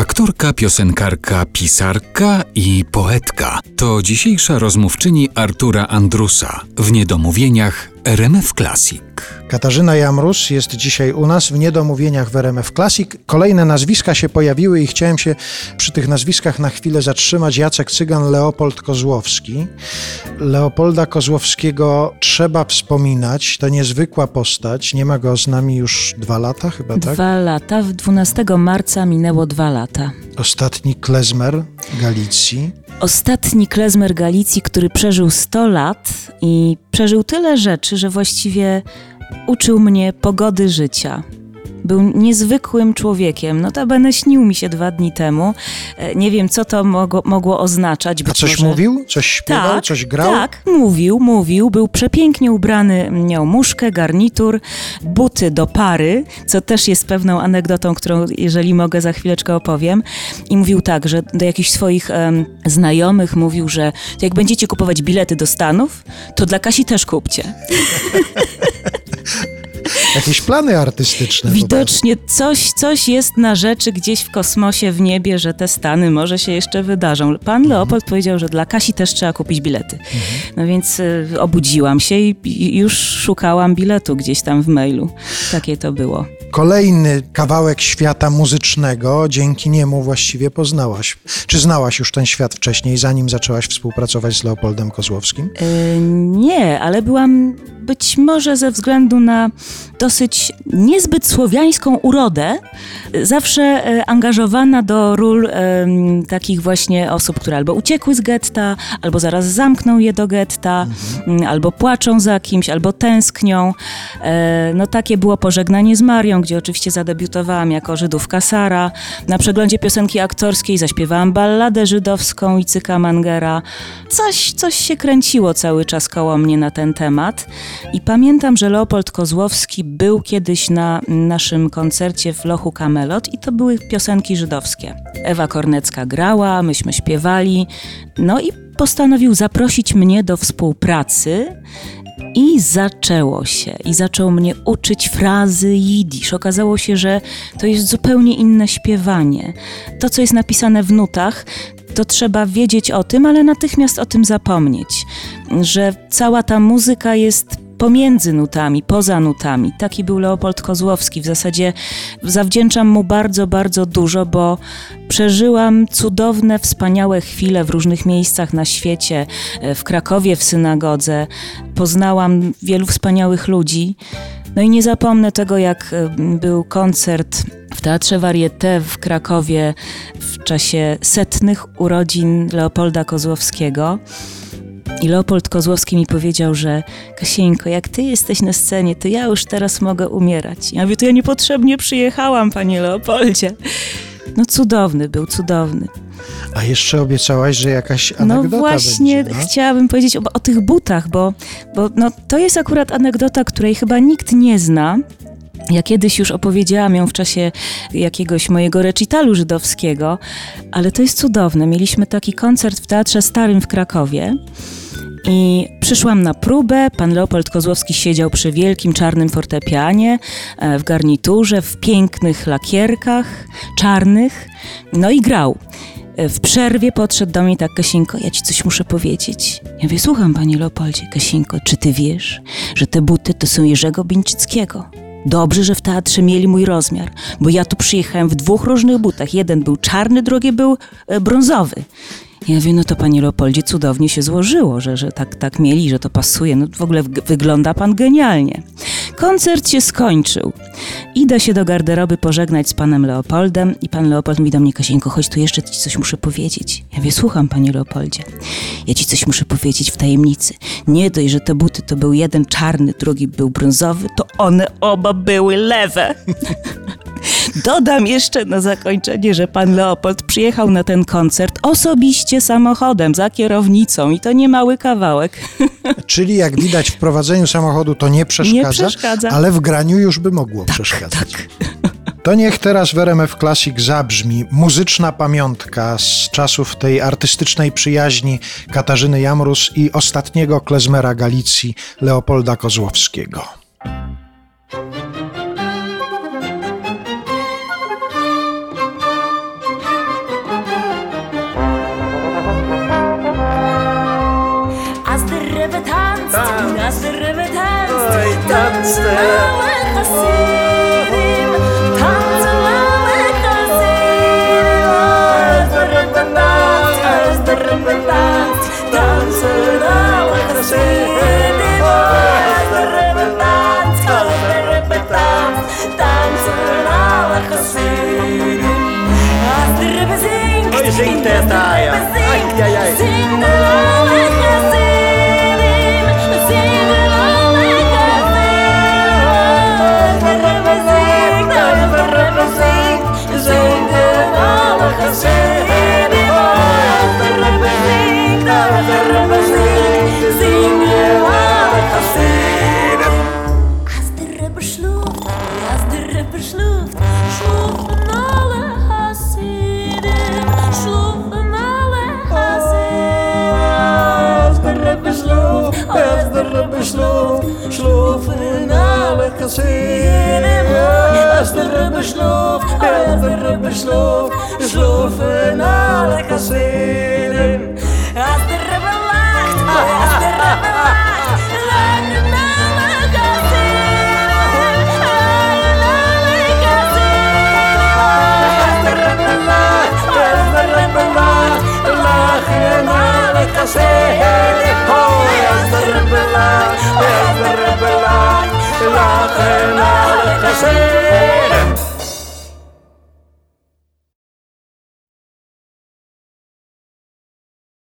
Aktorka, piosenkarka, pisarka i poetka. To dzisiejsza rozmówczyni Artura Andrusa. W Niedomówieniach RMF Classic. Katarzyna Jamrus jest dzisiaj u nas w Niedomówieniach w RMF Classic. Kolejne nazwiska się pojawiły i chciałem się przy tych nazwiskach na chwilę zatrzymać. Jacek Cygan, Leopold Kozłowski. Leopolda Kozłowskiego trzeba wspominać. To niezwykła postać. Nie ma go z nami już dwa lata chyba, tak? Dwa lata. W 12 marca minęło dwa lata. Ostatni klezmer Galicji. Ostatni klezmer Galicji, który przeżył 100 lat i przeżył tyle rzeczy, że właściwie uczył mnie pogody życia. Był niezwykłym człowiekiem. Notabene śnił mi się dwa dni temu. E, Nie wiem, co to mogło, mogło oznaczać. A coś może... mówił? Coś śpiewał? Tak, coś grał? Tak, mówił, mówił. Był przepięknie ubrany, miał muszkę, garnitur, buty do pary, co też jest pewną anegdotą, którą, jeżeli mogę, za chwileczkę opowiem. I mówił tak, że do jakichś swoich em, znajomych mówił, że jak będziecie kupować bilety do Stanów, to dla Kasi też kupcie. Jakieś plany artystyczne. Widocznie coś, coś jest na rzeczy gdzieś w kosmosie, w niebie, że te Stany może się jeszcze wydarzą. Pan Leopold powiedział, że dla Kasi też trzeba kupić bilety. No więc y, obudziłam się i już szukałam biletu gdzieś tam w mailu. Takie to było. Kolejny kawałek świata muzycznego, dzięki niemu właściwie poznałaś. Czy znałaś już ten świat wcześniej, zanim zaczęłaś współpracować z Leopoldem Kozłowskim? Y, nie, ale byłam być może ze względu na dosyć niezbyt słowiańską urodę, zawsze e, angażowana do ról em, takich właśnie osób, które albo uciekły z getta, albo zaraz zamkną je do getta, mm, albo płaczą za kimś, albo tęsknią. E, No takie było pożegnanie z Marią, gdzie oczywiście zadebiutowałam jako Żydówka Sara. Na przeglądzie piosenki aktorskiej zaśpiewałam balladę żydowską i Cyka Mangera. Coś, coś się kręciło cały czas koło mnie na ten temat. I pamiętam, że Leopold Kozłowski był kiedyś na naszym koncercie w Lochu Kamelot i to były piosenki żydowskie. Ewa Kornecka grała, myśmy śpiewali, no i postanowił zaprosić mnie do współpracy. I zaczęło się. I zaczął mnie uczyć frazy jidysz. Okazało się, że to jest zupełnie inne śpiewanie. To, co jest napisane w nutach, to trzeba wiedzieć o tym, ale natychmiast o tym zapomnieć. Że cała ta muzyka jest pomiędzy nutami, poza nutami. Taki był Leopold Kozłowski. W zasadzie zawdzięczam mu bardzo, bardzo dużo, bo przeżyłam cudowne, wspaniałe chwile w różnych miejscach na świecie, e, w Krakowie, w synagodze. Poznałam wielu wspaniałych ludzi. No i nie zapomnę tego, jak e, był koncert w Teatrze Varieté w Krakowie w czasie setnych urodzin Leopolda Kozłowskiego. I Leopold Kozłowski mi powiedział, że Kasieńko, jak ty jesteś na scenie, to ja już teraz mogę umierać. Ja mówię, to ja niepotrzebnie przyjechałam, panie Leopoldzie. No cudowny był, cudowny. A jeszcze obiecałaś, że jakaś No anegdota właśnie będzie, no? chciałabym powiedzieć o, o tych butach, bo, bo no, to jest akurat anegdota, której chyba nikt nie zna. Ja kiedyś już opowiedziałam ją w czasie jakiegoś mojego recitalu żydowskiego, ale to jest cudowne. Mieliśmy taki koncert w Teatrze Starym w Krakowie. I przyszłam na próbę. Pan Leopold Kozłowski siedział przy wielkim czarnym fortepianie, e, w garniturze, w pięknych lakierkach czarnych, no i grał. E, W przerwie podszedł do mnie tak, Kasinko, ja ci coś muszę powiedzieć. Ja mówię, słucham, panie Leopoldzie. Kasinko, czy ty wiesz, że te buty to są Jerzego Bińczyckiego? Dobrze, że w teatrze mieli mój rozmiar, bo ja tu przyjechałem w dwóch różnych butach. Jeden był czarny, drugi był e, brązowy. Ja mówię, no to panie Leopoldzie, cudownie się złożyło, że, że tak, tak mieli, że to pasuje. No w ogóle wygląda pan genialnie. Koncert się skończył. Idę się do garderoby pożegnać z panem Leopoldem i pan Leopold mówi do mnie, Kasieńko, chodź tu jeszcze ci coś muszę powiedzieć. Ja mówię, słucham panie Leopoldzie. Ja ci coś muszę powiedzieć w tajemnicy. Nie dość, że te buty to był jeden czarny, drugi był brązowy, to one oba były lewe. Dodam jeszcze na zakończenie, że pan Leopold przyjechał na ten koncert osobiście samochodem, za kierownicą i to nie mały kawałek. Czyli jak widać w prowadzeniu samochodu to nie przeszkadza, Nie przeszkadza. ale w graniu już by mogło przeszkadzać. Tak. To niech teraz w RMF Classic zabrzmi muzyczna pamiątka z czasów tej artystycznej przyjaźni Katarzyny Jamrus i ostatniego klezmera Galicji Leopolda Kozłowskiego. danst, Dans. naast de rubber danst. Oi, danste. Hasidim, tanzen lange Hasidim. Danst de rubber danst, als de rubber danst, dansen er Hasidim. Als de rubber danst, als de danst, dansen lange Hasidim. Als de rubber zingt, zingt het, schlof, schlof in alle Kassin. Als der Rebbe schlof, der Rebbe schlof, in alle Kassin. Als der Rebbe